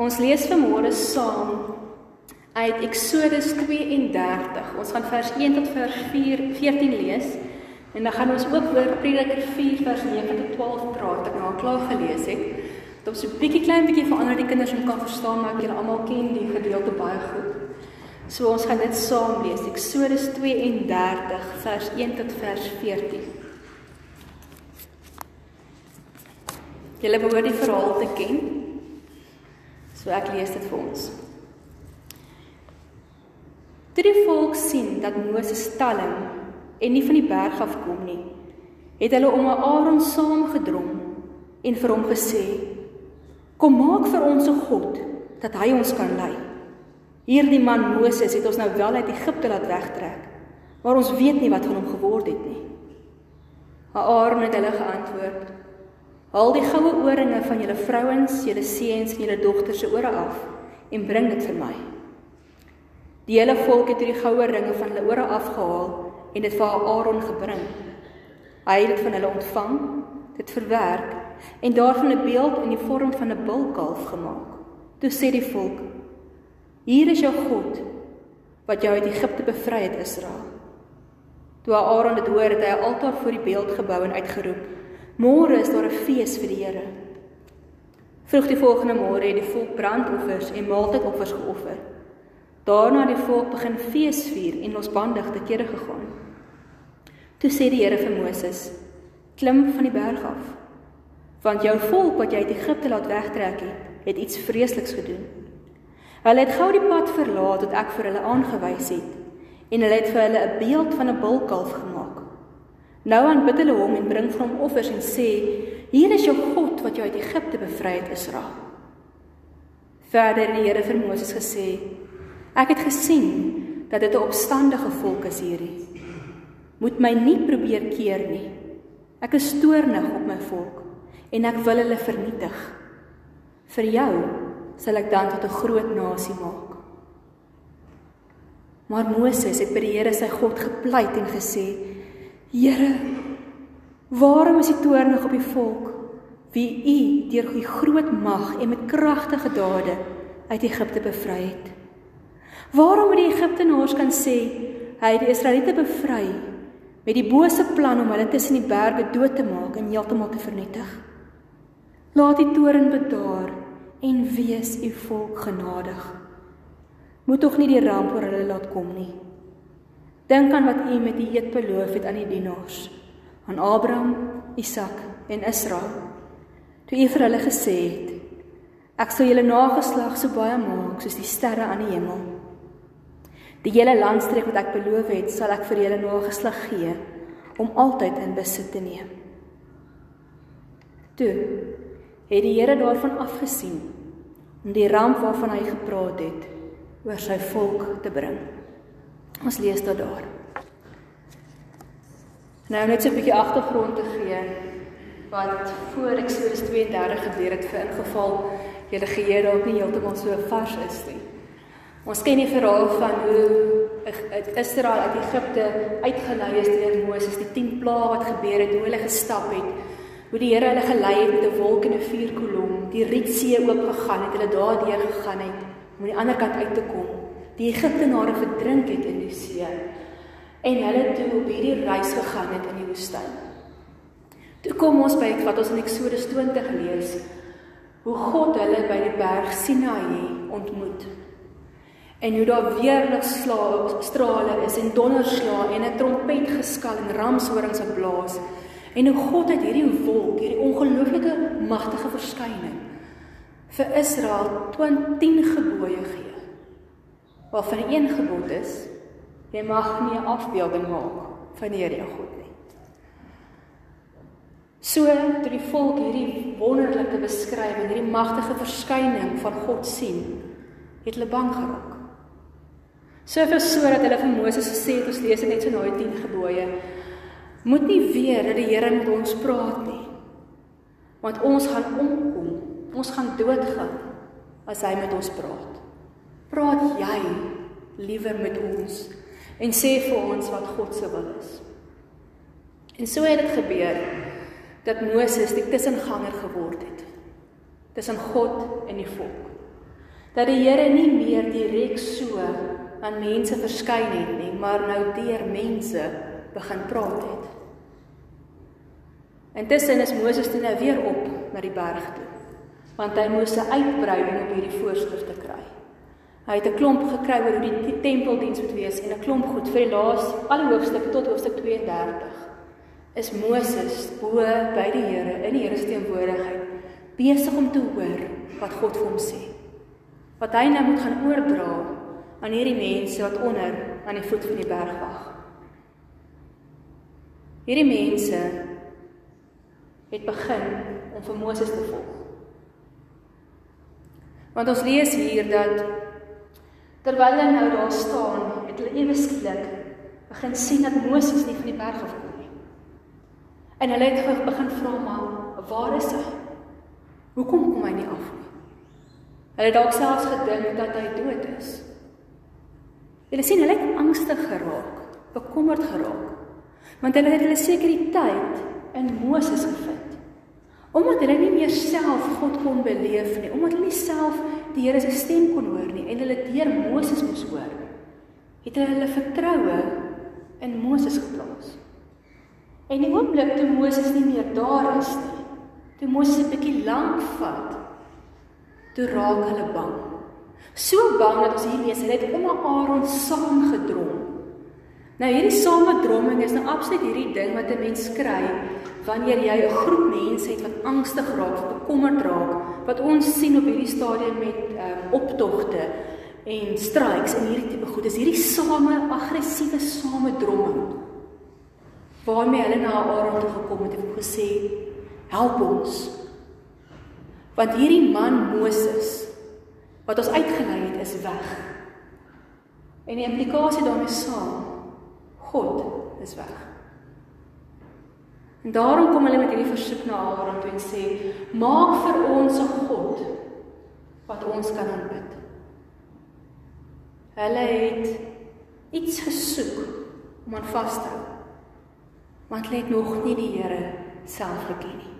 Ons lees vanmôre saam uit Eksodus 32. Ons gaan vers 1 tot vers 4 14 lees en dan gaan ons ook oor Prediker 4 vers 9 tot 12 praat. Ek nou al klaar gelees het. Dit is 'n bietjie klein bietjie verander die kinders om kan verstaan maar julle almal ken die gedeelte baie goed. So ons gaan dit saam lees. Eksodus 32 vers 1 tot vers 14. Julle behoort die verhaal te ken. So ek lees dit vir ons. Toe die volk sien dat Moses stalling en nie van die berg af kom nie, het hulle om Aaron saamgedrom en vir hom gesê: "Kom maak vir ons 'n god dat hy ons kan lei. Hierdie man Moses het ons nou wel uit Egipte laat wegtrek, maar ons weet nie wat van hom geword het nie." Maar Aaron het hulle geantwoord: Haal die goue ooringe van julle vrouens, julle seuns en julle dogters se ore af en bring dit vir my. Die hele volk het die goue ringe van hulle ore afgehaal en dit vir Aaron gebring. Hy het dit van hulle ontvang, dit verwerk en daarvan 'n beeld in die vorm van 'n bulkalf gemaak. Toe sê die volk: Hier is jou God wat jou uit Egipte bevry het, Israel. Toe Aaron dit hoor, het hy 'n altaar voor die beeld gebou en uitgeroep: Môre is daar 'n fees vir die Here. Vroeg die volgende môre het die volk brandoffers en maaltydoffers geoffer. Daarna het die volk begin fees vier en losbandig te kere gegaan. Toe sê die Here vir Moses: "Klim van die berg af, want jou volk wat jy uit Egipte laat wegtrek het, het iets vreesliks gedoen. Hulle het gou die pad verlaat wat ek vir hulle aangewys het, en hulle het vir hulle 'n beeld van 'n bulkalf gemaak. Nou aanbid hulle hom en bring vir hom offers en sê: "Hier is jou God wat jou uit Egipte bevry het, Israel." Verder het die Here vir Moses gesê: "Ek het gesien dat dit 'n opstandige volk is hierdie. Moet my nie probeer keer nie. Ek is toornig op my volk en ek wil hulle vernietig. Vir jou sal ek dan tot 'n groot nasie maak." Maar Moses het by die Here sy God gepleit en gesê: Here, waarom is U toornig op die volk wie U deur U groot mag en met kragtige dade uit Egipte bevry het? Waarom moet die Egiptenaars kan sê hy het die Israeliete bevry met die bose plan om hulle tussen die berge dood te maak en heeltemal te vernietig? Laat die toorn bedaar en wees U volk genadig. Moet tog nie die ramp oor hulle laat kom nie. Dink aan wat U met die eed beloof het aan die dienaars, aan Abraham, Isak en Israel. Toe U vir hulle gesê het: Ek sal julle nageslag so baie maak soos die sterre aan die hemel. Die hele landstreek wat ek beloof het, sal ek vir julle nageslag gee om altyd in besit te neem. Toe het die Here daarvan afgesien om die ramp waarvan hy gepraat het oor sy volk te bring. Ons lees dit daar. Nou net so 'n bietjie agtergrond te gee wat voor Eksodus 32 gebeur het vir ingeval julle geheue dalk nie heeltemal so vars is nie. Ons ken die verhaal van hoe Israel uit Egipte uitgelei is deur Moses, die 10 plaae wat gebeur het, hoe hulle gestap het, hoe die Here hulle gelei het met 'n wolk en 'n vuurkolom, die Rietsee oop gegaan het, hulle daardeur gegaan het om aan die ander kant uit te kom die Egiptenare verdrink het in die see en hulle toe op hierdie reis gegaan het in die woestyn. Toe kom ons by wat ons in Eksodus 20 lees, hoe God hulle by die berg Sinaï ontmoet. En hoe daar weer ligstrale is en donderslae en 'n trompet geskal en ramshorings geblaas. En hoe God het hierdie wolk, hierdie ongelooflike magtige verskyning vir Israel 20 gebooie gee waarvan een gebod is: jy mag nie 'n afbeelding maak van die Here God nie. So toe die volk hierdie wonderlike beskrywing, hierdie magtige verskyning van God sien, het hulle bang geraak. So vir sodat hulle vir Moses gesê het, ons lees net so nou die 10 gebooie, moet nie weer dat die Here met ons praat nie. Want ons gaan omkom. Ons gaan doodgaan as hy met ons praat. Praat jy liewer met ons en sê vir ons wat God se wil is. En so het dit gebeur dat Moses die tussenganger geword het tussen God en die volk. dat die Here nie meer direk so aan mense verskyn het nie, maar nou deur mense begin praat het. Intussen is Moses toe nou weer op na die berg toe, want hy moes 'n uitbreiding op hierdie voorskrif te kry. Hy het 'n klomp gekry oor hoe die, die tempeldiens moet wees en 'n klomp goed vir die laaste al die hoofstukke tot hoofstuk 32 is Moses bo by die Here in die Here se teenwoordigheid besig om te hoor wat God vir hom sê. Wat hy nou moet gaan oordra aan hierdie mense wat onder aan die voet van die berg wag. Hierdie mense het begin om vir Moses te volg. Want ons lees hier dat terwyl hulle nou daar staan, het hulle ewe skielik begin sien dat Moses nie van die berg af kom nie. En hulle het begin vra maar, waar is hy? Hoekom kom hy nie af nie? Hulle het dalk selfs gedink dat hy dood is. Hulle sien hulle het angstig geraak, bekommerd geraak. Want hulle het hulle sekuriteit in Moses gevind. Omdat hulle nie meer self God kon beleef nie, omdat hulle nie self die Here se stem kon hoor nie en hulle deur Moses moes hoor, het hulle hulle vertroue in Moses geplaas. En die oomblik toe Moses nie meer daar is nie, Toe Moses 'n bietjie lank vat, toe raak hulle bang. So bang dat ons hier lees, hulle het om Aaron saam gedrom. Nou hierdie samedromming is nou absoluut hierdie ding wat 'n mens kry wanneer jy 'n groep mense het wat angstig raak, bekommerd raak, wat ons sien op hierdie stadium met um, optogte en strikes en hierdie tipe goed. Dis hierdie same aggressiewe samedromming waarmee hulle na Aaron toe gekom het en gesê help ons. Want hierdie man Moses wat ons uitgelei het is weg. En die implikasie daarmee saam God is weg. En daarom kom hulle met hierdie versoek na Aaron toe en sê: "Maak vir ons 'n God wat ons kan aanbid." Hulle het iets gesoek om aan vas te hou. Want hulle het nog nie die Here self geken nie.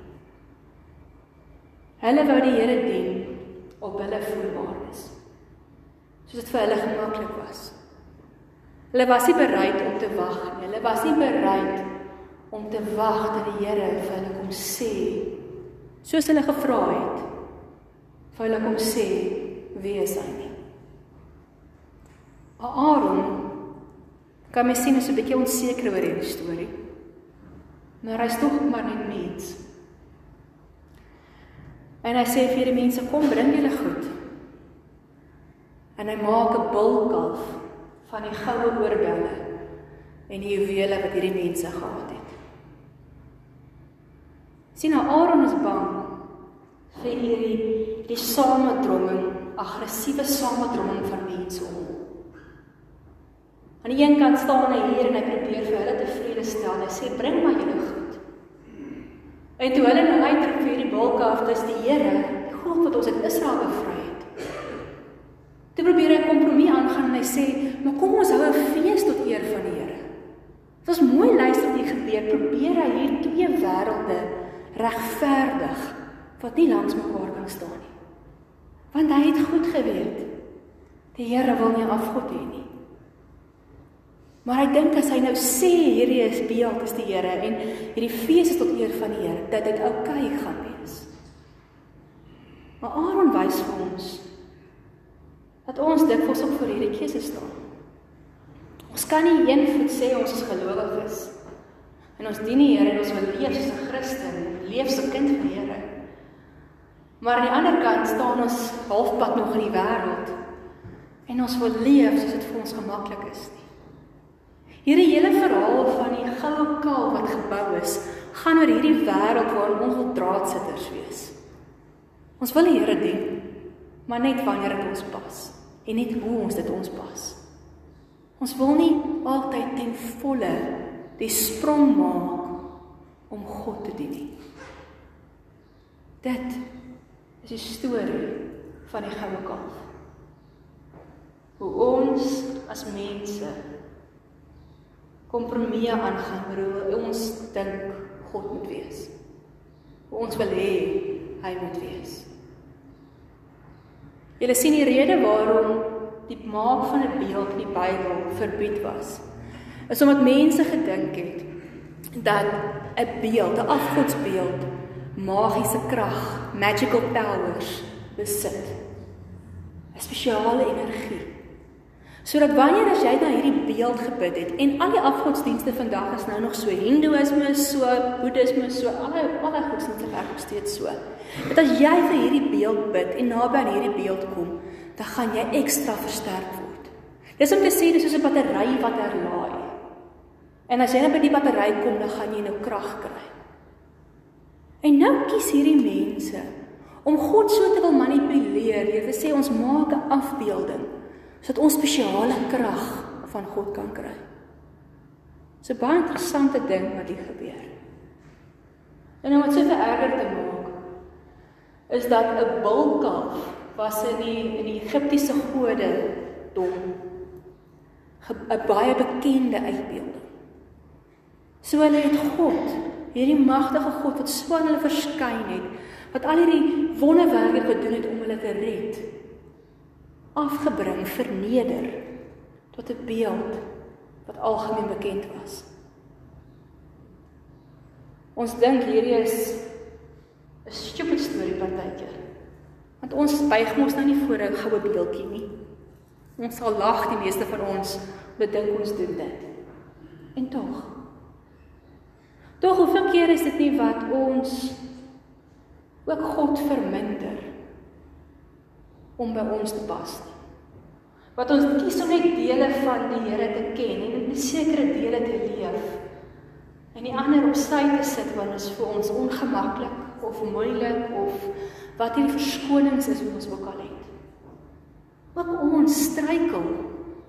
Hulle wou die Here dien op hulle voorwaardes. Soos dit vir hulle gemaklik was. Hulle was nie bereid om te wag nie. Hulle was nie bereid om te wag dat die Here vir hulle kom sê soos hulle gevra het. Vir hulle kom sê wie is hy nie. Aaron kan mens sien is 'n bietjie onseker oor hierdie storie. Maar hy's tog maar net mens. En hy sê vir die mense kom bring julle goed. En hy maak 'n bulkalf van die goue oorbelle en die juwele wat hierdie mense gehad het. Sien nou Aaron is bang vir hierdie die samedromming, aggressiewe samedromming van mense om. Aan die een kant staan hy hier en hy probeer vir hulle tevrede stel. Hy sê bring maar julle goed. En toe hulle nou uitroep vir die bulkaf, dis die Here, die God wat ons uit Israel bevry het. Toe probeer hy 'n kompromie aangaan en hy sê, "Maar kom ons hou 'n fees tot eer van die Here." Dit was mooi luister wat hier gebeur. Probeer hy hier twee wêrelde regverdig wat nie langs mekaar kan staan nie. Want hy het goed geweet. Die Here wil nie afgod hê nie. Maar ek dink as hy nou sê hierdie is beeld is die Here en hierdie fees is tot eer van die Here, dat dit oukei okay gaan wees. Maar Aaron wys vir ons dat ons dikwels op vir hierdie keuse staan. Ons kan nie een voet sê ons is gelowiges en ons dien die Here en ons wil leef soos 'n Christen, leef 'n kind van die Here. Maar aan die ander kant staan ons halfpad nog in die wêreld en ons wil leef soos dit vir ons gemaklik is. Nie. Hierdie hele verhaal van die goue kalf wat gebou is, gaan oor hierdie wêreld waarin ons wil draadsitters wees. Ons wil die Here dien, maar net wanneer dit ons pas en net hoe ons dit ons pas. Ons wil nie altyd ten volle die sprong maak om God te dien nie. Dit is die storie van die goue kalf. Hoe ons as mense kompromieë aangaan oor hoe ons dink God moet wees. Hoe ons wil hê hy moet wees. Julle sien die rede waarom die maak van 'n beeld in die Bybel verbied was. Is omdat mense gedink het dat 'n beeld, 'n afgodsbeeld, magiese krag, magical powers besit. 'n Spesiale energie. Sodat wanneer as jy na hierdie beeld gebid het en al die afgodsdienste vandag is nou nog so hindoeïsme, so boeddhisme, so alle alle godsdienste werk nog steeds so. Dat as jy vir hierdie beeld bid en naby aan hierdie beeld kom, dan gaan jy ekstra versterk word. Dis om te sê dis soos 'n battery wat herlaai. En as jy net by die battery kom, dan gaan jy nou krag kry. En nou kies hierdie mense om God so te wil manipuleer. Jy wil sê ons maak 'n afbeelding sodat ons spesiale krag van God kan kry. Dis 'n baie interessante ding wat hier gebeur. En om dit so vererger te maak, is dat 'n bulkalf was in die in die Egiptiese gode dom 'n baie bekende uitbeelding. So hulle het God, hierdie magtige God wat so aan hulle verskyn het, wat al hierdie wonderwerke gedoen het om hulle te red, afgebring, verneder tot 'n beeld wat algemeen bekend was. Ons dink hierdie is 'n stupid storie partykeer. Want ons buig mos nou nie voor 'n goue beeldjie nie. Ons sal lag die meeste van ons bedink ons doen dit. En tog. Tog hoeveel keer is dit nie wat ons ook God verminder om by ons te pas nie. Wat ons kies om net dele van die Here te ken en in sekere dele te leef en die ander op sy te sit wanneer dit vir ons ongemaklik of moeilik of wat hierdie verskonings is wat ons ook al het. Ook ons struikel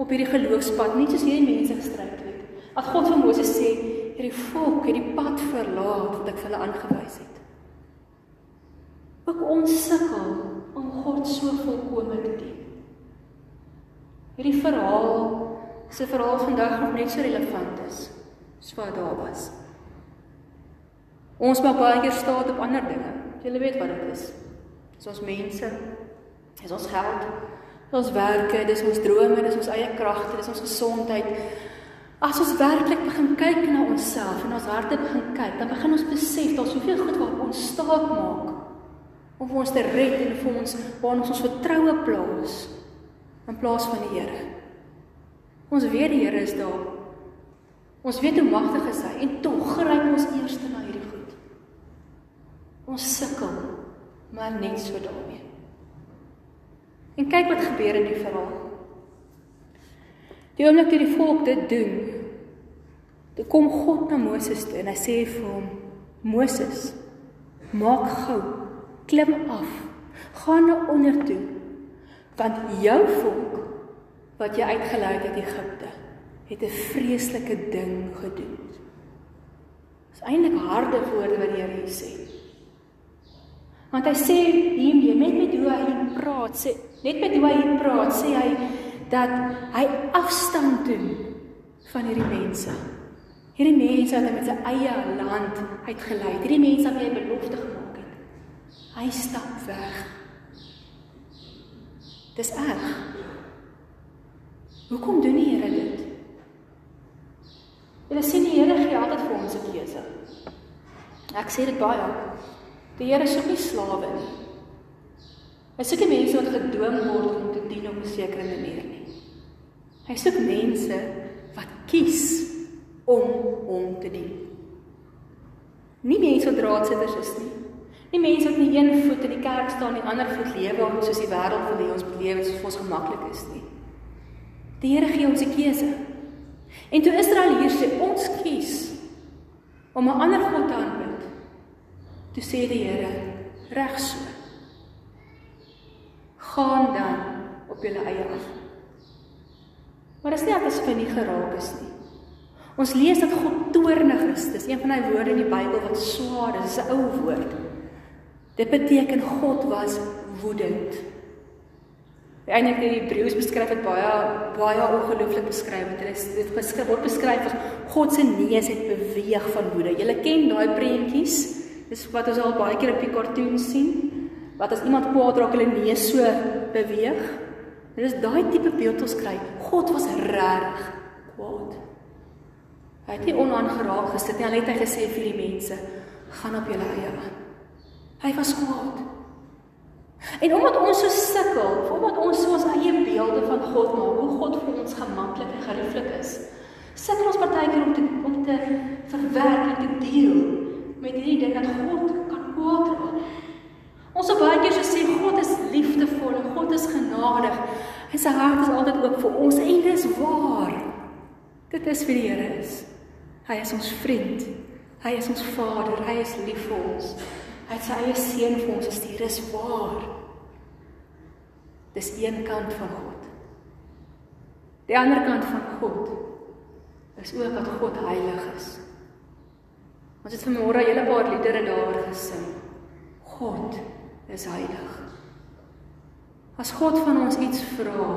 op hierdie geloofspad, nie soos hierdie mense gestruikel het. As God vir Moses sê, hierdie volk het die pad verlaat wat ek vir hulle aangewys het. Ook ons sukkel om God so volkome te dien. Hierdie verhaal se verhaal vandag nog net so relevant is soos wat daar was. Ons maak baie keer staat op ander dinge. Jy weet wat dit is is ons mense, is ons geld, is ons werke, dis ons drome, dis ons eie kragte, dis ons gesondheid. As ons werklik begin kyk na onsself en ons harte begin kyk, dan begin ons besef daar's soveel goed wat ons staak maak om ons te red en vir ons waar ons ons vertroue plaas in plaas van die Here. Ons weet die Here is daar. Ons weet hoe magtig hy is en tog gryp ons eers na hierdie goed. Ons sukkel maar net so daarmee. En kyk wat gebeur in die verhaal. Die oomblik toe die volk dit doen, toe kom God na Moses toe en hy sê vir hom: "Moses, maak gou, klim af, gaan na onder toe, want jou volk wat jy uitgelei het uit Egipte, het 'n vreeslike ding gedoen." Dis eintlik harde woorde wat die Here sê. Want hy sê hiermee met met hoe hy praat, sê net met hoe hy praat, sê hy dat hy afstand doen van hierdie mense. Hierdie mense wat hy met sy eie land uitgelei het. Hierdie mense wat hy belofte gemaak het. Hy stap weg. Dis erg. Hoekom doen die Here dit? Hulle sê die Here gee altyd vir ons 'n keuse. Ek sê dit baie. Die Here soek nie slawe nie. Hy soek mense wat gedwing word om te dien op 'n sekere manier nie. Hy soek mense wat kies om hom te dien. Nie mense wat raadsitters is nie. Nie mense wat nie een voet in die kerk staan en die ander voet lewe soos die wêreld wil hê ons moet lewe soos ons gemaklik is nie. Die Here gee ons 'n keuse. En toe Israel hier sê ons kies om 'n ander God te aanbid Toe sê die Here, reg so. Gaan dan op julle eie af. Maar dit is nie dat ons vinnig geraak is nie. Ons lees dat God toornig is. Dis een van hy woorde in die Bybel wat swaar is, 'n ou woord. Dit beteken God was woedend. Eintlik die Hebreëus beskryf dit baie baie ongelooflik beskryf. Dit is dit beskryf word beskryf as God se neus het beweeg van woede. Julle ken daai prentjies Dis wat ons al baie keer op die cartoon sien. Wat as iemand kwaad raak, hulle neus so beweeg. Dit is daai tipe beeld ons kry. God was regtig kwaad. Hy het nie onaangeraak gesit nie. Hy het hy gesê vir die mense, gaan op julle eie aan. Hy was kwaad. En omdat ons so sukkel, omdat ons so ons eie beelde van God maak, hoe God vir ons gemaklik en gerieflik is, sukkel ons partykeer om te om te verwerk en te deel met hierdie ding dat God kan kwaad raak. Ons op baie keer sê God is liefdevol en God is genadig en sy hart is altyd oop vir ons en dis waar. Dit is wie die Here is. Hy is ons vriend. Hy is ons Vader. Hy is lief vir ons. Hy het sy eie seun vir ons gestuur. Dis waar. Dis een kant van God. Die ander kant van God is ook dat God heilig is. Ons het vanmôre 'n hele paar liedere daar gesing. God is heilig. As God van ons iets vra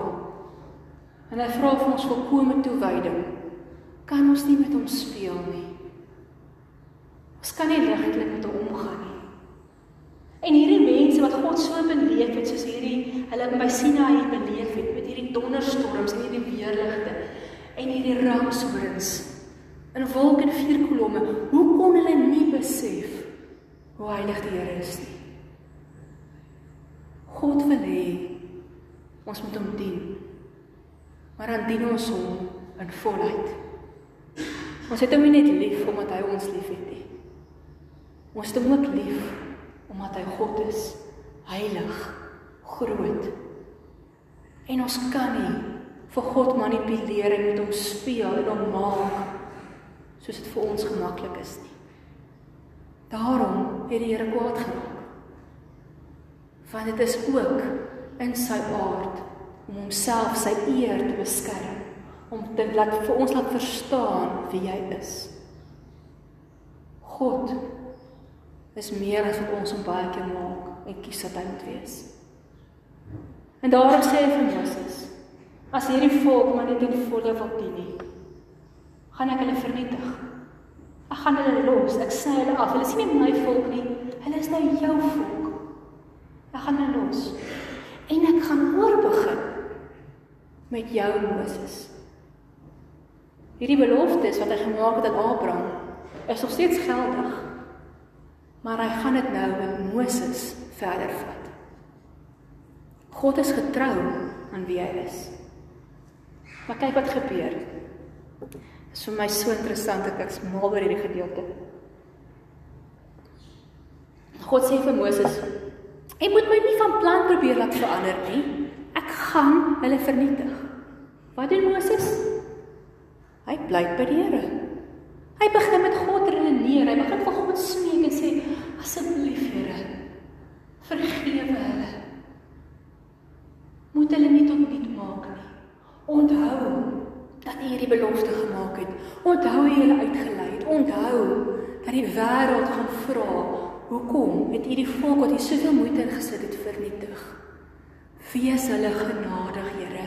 en hy vra vir ons volkomme toewyding, kan ons nie met hom speel nie. Ons kan nie ligtelik met hom omgaan nie. En hierdie mense wat God so beleef het soos hierdie hulle by Sinaï beleef het met hierdie donderstorms en hierdie weerligte en hierdie ramshorings in wolk en vuur kolomme, hoe kon hulle nie besef hoe heilig die Here is nie? God wil hê ons moet hom dien. Maar dan dien ons hom in volheid. Ons het hom nie net lief omdat hy ons liefhet nie. Ons het hom ook lief omdat hy God is, heilig, groot. En ons kan nie vir God manipuleer en met hom speel en hom maak soos dit vir ons gemaklik is nie. Daarom het die Here kwaad geraak. Want dit is ook in sy aard om homself sy eer te beskerm, om te laat vir ons laat verstaan wie hy is. God is meer as wat ons hom baie keer maak en kies wat hy moet wees. En daarom sê hy vir Moses: As hierdie volk maar net in volle wil dien nie, gaan ek hulle vernietig. Ek gaan hulle los, ek sê hulle af. Hulle is nie my volk nie, hulle is nou jou volk. Ek gaan hulle los. En ek gaan oorbegin met jou Moses. Hierdie beloftes wat hy gemaak het aan Abraham is nog steeds geldig maar hy gaan dit nou met Moses verder vat. God is getrou aan wie hy is. Maar kyk wat gebeur. Dit is vir my so interessant ek ek's mal oor hierdie gedeelte. God sê vir Moses: "Jy moet my nie van plan probeer laat verander nie. Ek gaan hulle vernietig." Wat doen Moses? Hy bly by die Here. Hy begin met God redeneer. Hy begin vir God smeek en sê: "Asseblief, Here, vergewe hulle. Moet hulle nie tot niet maak nie. Onthou dat U hierdie belofte gemaak het. Onthou U hulle uitgelei het. Onthou dat die wêreld gaan vra, hoekom het U die volk wat U soveel moeite ingesit het vernietig? Wees hulle genadig, Here,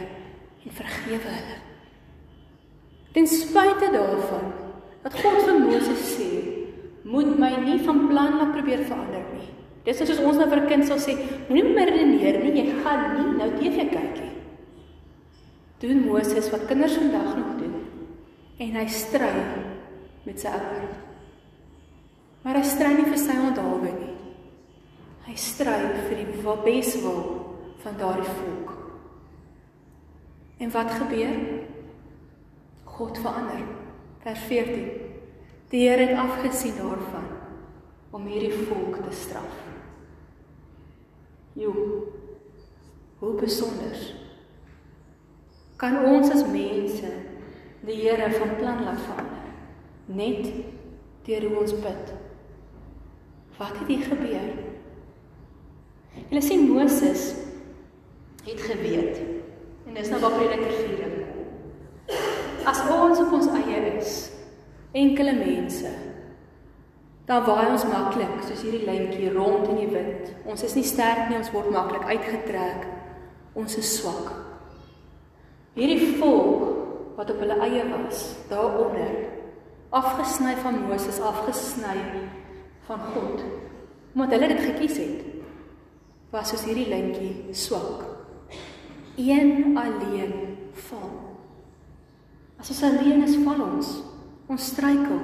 en vergewe hulle." Ten spyte daarvan dat God vir Moses sê, moet my nie van plan laat probeer verander nie. Dis soos ons nou vir 'n kind sal sê, moenie meer redeneer nie, jy gaan nie nou TV kyk nie. Doen Moses wat kinders vandag nog doen en hy stry met sy ouer. Maar hy stry nie vir sy onthaalwe nie. Hy stry vir die beswil van daardie volk. En wat gebeur? God verander. Vers 14. Die Here het afgesien daarvan om hierdie volk te straf. Jo. Hoe besonder. Kan ons as mense die Here van plan laat verander net deur hoe ons bid? Wat het hier gebeur? Julle sien Moses het geweet en dis nou waar Prediker 4 As ons op ons eie is, enkele mense, dan waai ons maklik soos hierdie lyntjie rond in die wind. Ons is nie sterk nie, ons word maklik uitgetrek. Ons is swak. Hierdie volk wat op hulle eie was, daaronder, afgesny van Moses, afgesny van God, omdat hulle dit gekies het, was soos hierdie lyntjie swak een alleen val. As ons alleen is, val ons. Ons struikel.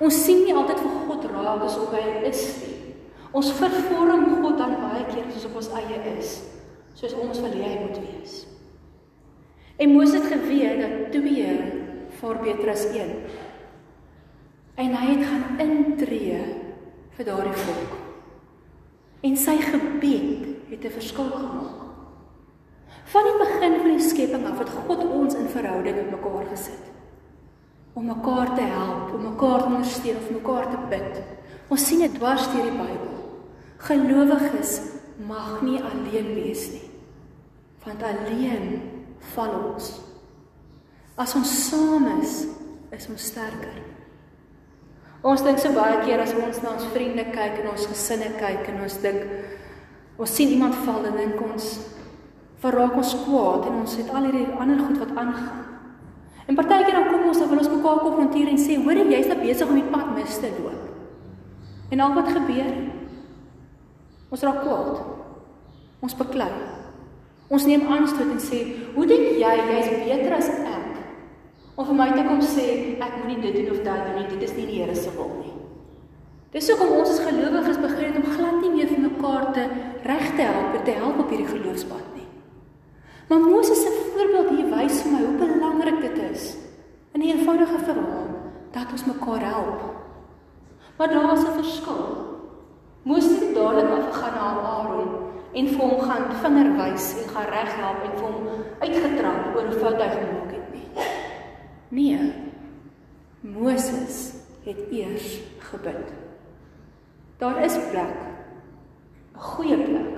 Ons sien nie altyd vir God raak asof hy is nie. Ons vervorm God dan baie keer soos op ons eie is, soos ons wil hê hy moet wees. En Moses het geweet dat twee vir beter as een. En hy het gaan intree vir daardie volk. En sy gebed het 'n verskil gemaak. Van die begin van die skepping af het God ons in verhouding met mekaar gesit. Om mekaar te help, om mekaar te ondersteun, om mekaar te bid. Ons sien dit dwars deur die Bybel. Gelowiges mag nie alleen wees nie. Want alleen val ons. As ons saam is, is ons sterker. Ons dink so baie keer as ons na ons vriende kyk en ons gesinne kyk en ons dink ons sien iemand val en dink ons verraak ons kwaad en ons het al hierdie ander goed wat aangaan. En partykeer dan kom ons dan wil ons mekaar konfronteer en sê, "Hoor jy, jy's net besig om die pad mis te loop." En al wat gebeur? Ons raak kwaad. Ons beklei. Ons neem aanstoot en sê, "Hoe dink jy jy's beter as ek?" Of vir my te kom sê, "Ek moenie dit doen of dat doen nie, dit is nie die Here se wil nie." Dis hoekom ons as gelowiges begin om glad nie meer vir mekaar te reg te help, te help op hierdie geloofspad nie. Maar Moses se voorbeeld hier wys vir my hoe belangrik dit is in 'n eenvoudige verhaal dat ons mekaar help. Maar daar is 'n verskil. Moses het dadelik afgegaan na Aaron en vir hom gaan vinger wys en gaan reghelp en vir hom uitgetrap oor hoe fout hy gemaak het. Nee. Moses het eers gebid. Daar is plek. 'n Goeie plek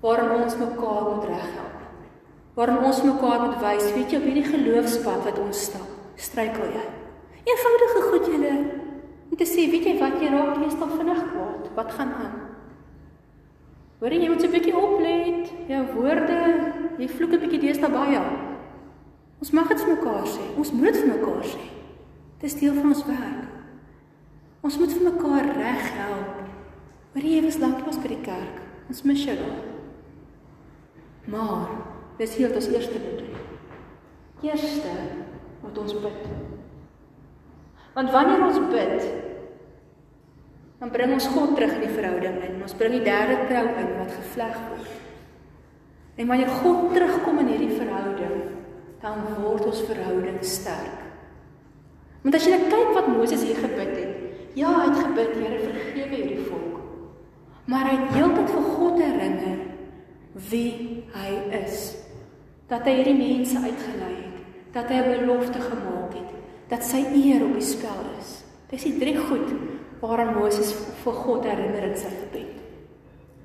waarin ons mekaar moet reghelp. Waarin ons mekaar moet wys, weet jy, hierdie geloofspad wat ons stap, struikel jy. Eenvoudige goed julle om te sê, weet jy wat jy raak meestal vinnig kwaad. Wat gaan aan? Hoor jy moet 'n bietjie oplet. Jou woorde, jy vloek 'n bietjie deesdae baie. Ons mag dit vir mekaar sê. Ons moet vir mekaar sê. Dit is deel van ons werk. Ons moet vir mekaar reg help. Hoor jy was lanklaas by die kerk. Ons mis jou daar. Maar dis hier wat ons eerste moet doen. Eerste moet ons bid. Want wanneer ons bid, dan bring ons God terug in die verhouding in. Ons bring die derde trou in wat gevleg word. En wanneer God terugkom in hierdie verhouding, dan word ons verhouding sterk. Want as jy net kyk wat Moses hier gebid het. Ja, hy het gebid, Here, vergewe hierdie volk. Maar hy het heeltyd vir God herinner wie hy is. Dat hy hierdie mense uitgelei het, dat hy 'n belofte gemaak het, dat sy eer op die spel is. Dis die drie goed waaraan Moses vir God herinner in sy gebed.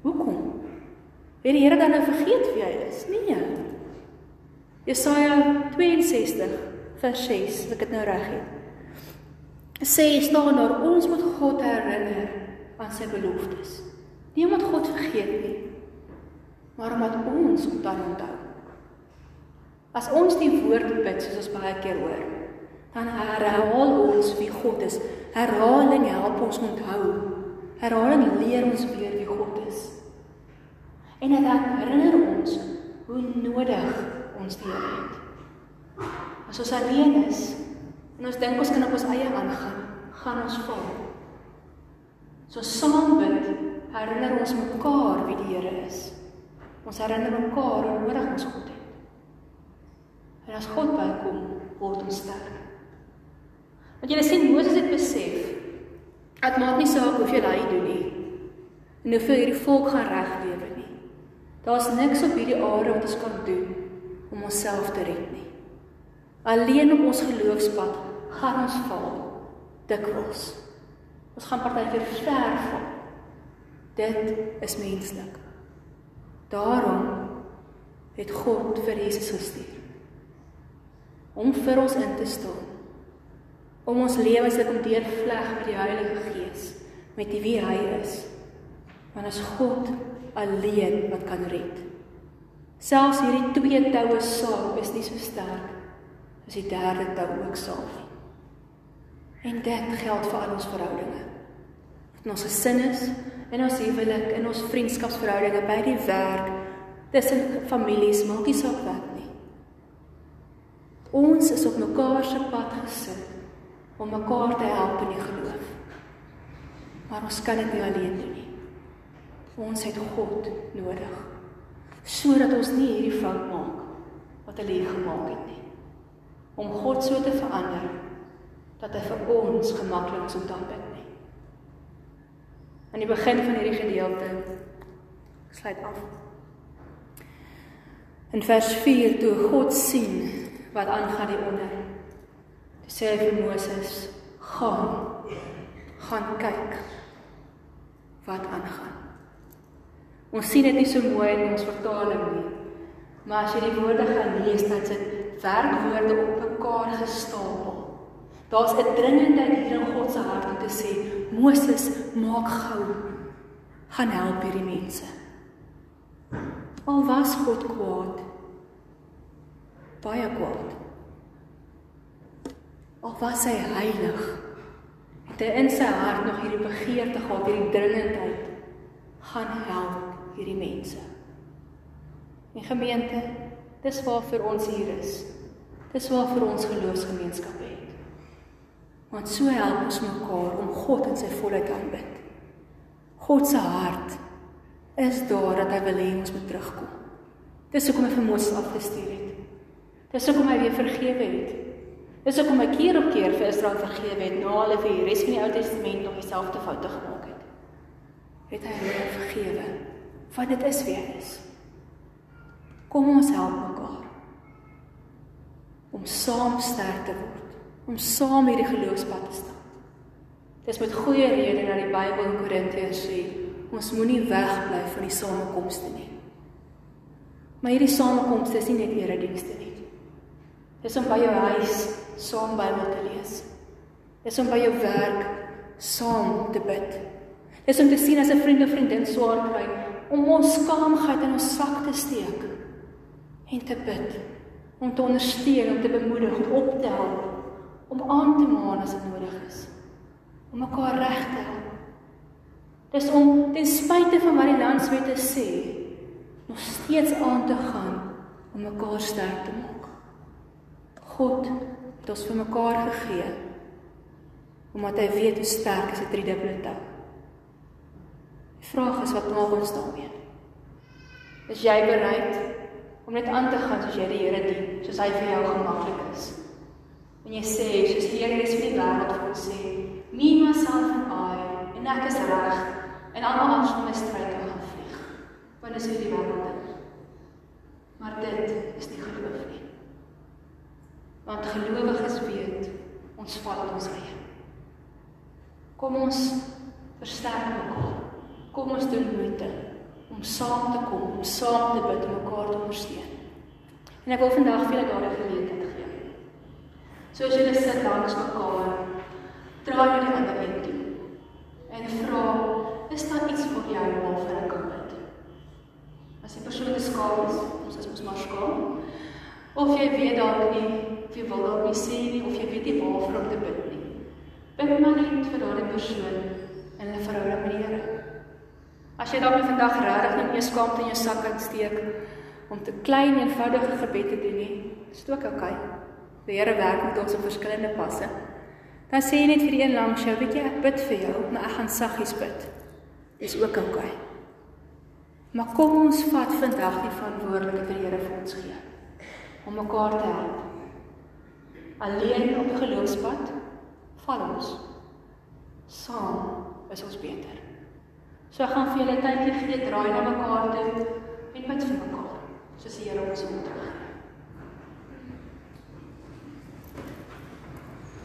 Hoekom? Het die Here dan nou vergeet wie hy is? Nee. Jesaja 62 vers 6, as ek dit nou reg het. Sê staan daar ons moet God herinner aan sy beloftes. Nie omdat God vergeet nie, maar omdat ons hom dan onthou. As ons die woord bid soos ons baie keer hoor, dan herhaal ons wie God is. Herhaling help ons onthou. Herhaling leer ons weer wie God is. En dit herinner ons hoe nodig ons Here het. As ons alleen is en ons dink ons kan op ons eie aangaan, gaan ons val. So saam bid, herinner ons mekaar wie die Here is. Ons herinner mekaar hoe nodig ons God het. En as God bykom, word ons sterk. Want jy sien Moses het besef dat maak nie saak hoeveel hy doen nie en hoeveel hierdie volk gaan reg lewe nie. Daar's niks op hierdie aarde wat ons kan doen om onsself te red nie. Alleen op ons geloofspad gaan ons val dikwels. Ons gaan partykeer ver val. Dit is menslik. Daarom het God vir Jesus gestuur om vir ons in te staan om ons lewens te kom deurvleg met die Heilige Gees, met die wie hy is. Want as God alleen wat kan red. Selfs hierdie twee toue saam is nie so sterk as die derde tou ook saam nie. En dit geld vir al ons verhoudinge. In ons gesin is, in ons huwelik, in ons vriendskapsverhoudinge, by die werk, tussen families maak nie saak wat nie. Ons is op mekaar se pad gesit om mekaar te help in die geloof. Maar ons kan dit nie alleen doen nie. Ons het God nodig sodat ons nie hierdie fout maak wat hulle hier gemaak het nie. Om God so te verander dat hy vir ons gemaklik is om te aanbid nie. Aan die begin van hierdie gedeelte sluit af. In vers 4 toe God sien wat aangaan hier onder. Toe sê hy vir Moses: "Gaan. Gaan kyk wat aangaan." Ons sien dit nie so mooi in ons vertaling nie. Maar as jy die woorde gaan lees, dan sit werkwoorde op mekaar gestapel. Daar's 'n dringendheid hier in God se hart om te sê: "Moses, maak gou. Gaan help hierdie mense." Al was God kwaad. Baie kwaad. Al was hy heilig. Het hy in sy hart nog hierdie begeerte gehad, hierdie dringendheid gaan help hierdie mense. Die gemeente, dis waar vir ons hier is. Dis waar vir ons geloofsgemeenskap het. Want so help ons mekaar om God in sy volheid aanbid. God se hart is daar dat hy wil hê ons moet terugkom. Dis hoekom hy vir Moses afgestuur het. Dis hoekom hy weer vergewe het. Dis hoekom hy keer op keer vir Israel vergewe het na hulle vir die res van die Ou Testament nog dieselfde foute gemaak het. Het hy hulle vergewe? Want dit is wie hy is. Kom ons help mekaar om saam sterk te word, om saam hierdie geloofspad te stap. Dis met goeie rede dat die Bybel in Korintiërs sê, ons moenie wegbly van die samekomste nie. Maar hierdie samekomste is nie net eredienste nie. Dis om by jou huis saam Bybel te lees. Dis om by jou werk saam te bid. Dis om te sien as 'n vriend of vriendin swaar kry om ons skaamheid in ons sak te steek en te bid om te ondersteun, om te bemoedig, om op te help, om aan te maan as dit nodig is. Om mekaar reg te help. Dis om ten spyte van wat die landswette sê, nog steeds aan te gaan om mekaar sterk te maak. God het ons vir mekaar gegee omdat hy weet hoe sterk is 'n driedubbele tou. Die vraag is wat maak ons daarmee? Is jy bereid om net aan te gaan soos jy die Here dien, soos hy vir jou gemaklik is? En jy sê soos die Here is vir die wêreld vir ons sê, "Me myself and I, en ek is reg en almal anders van my stryd om gaan vlieg." Want dis hierdie wêreld. Maar dit is nie geloof nie. Want gelowiges weet ons val op ons eie. Kom ons versterk mekaar. Kom ons doen moeite om saam te kom, om saam te bid, om mekaar te ondersteun. En ek wil vandag vir julle daardie geleentheid gee. Soos julle sit langs mekaar, draai jy die ander kant toe. En vra, is daar iets vir jou waarvoor ek kan bid? As jy persoonlik skaam is, ons is mos maar skaam. Of jy weet dalk nie, of jy wil dalk nie sê nie, of jy weet nie waarvoor om te bid nie. Bid maar net vir daardie persoon en hulle verhouding met die Here. As jy dalk vandag regtig net meer skaamte in jou sak kan steek om te klein eenvoudige gebed te doen nie, is dit ook oukei. Okay. Die Here werk met ons op verskillende passe. Dan sê jy net vir die een langs jou, weet jy, ek bid vir jou, maar ek gaan saggies bid. Dis ook oukei. Okay. Maar kom ons vat vandag die verantwoordelikheid vir die Here vir ons gee om mekaar te help. Alleen op geloofspad val ons. Saam is ons beter. So ek gaan vir julle tydjie gee, draai na mekaar toe en bid vir mekaar. Soos die Here ons moet.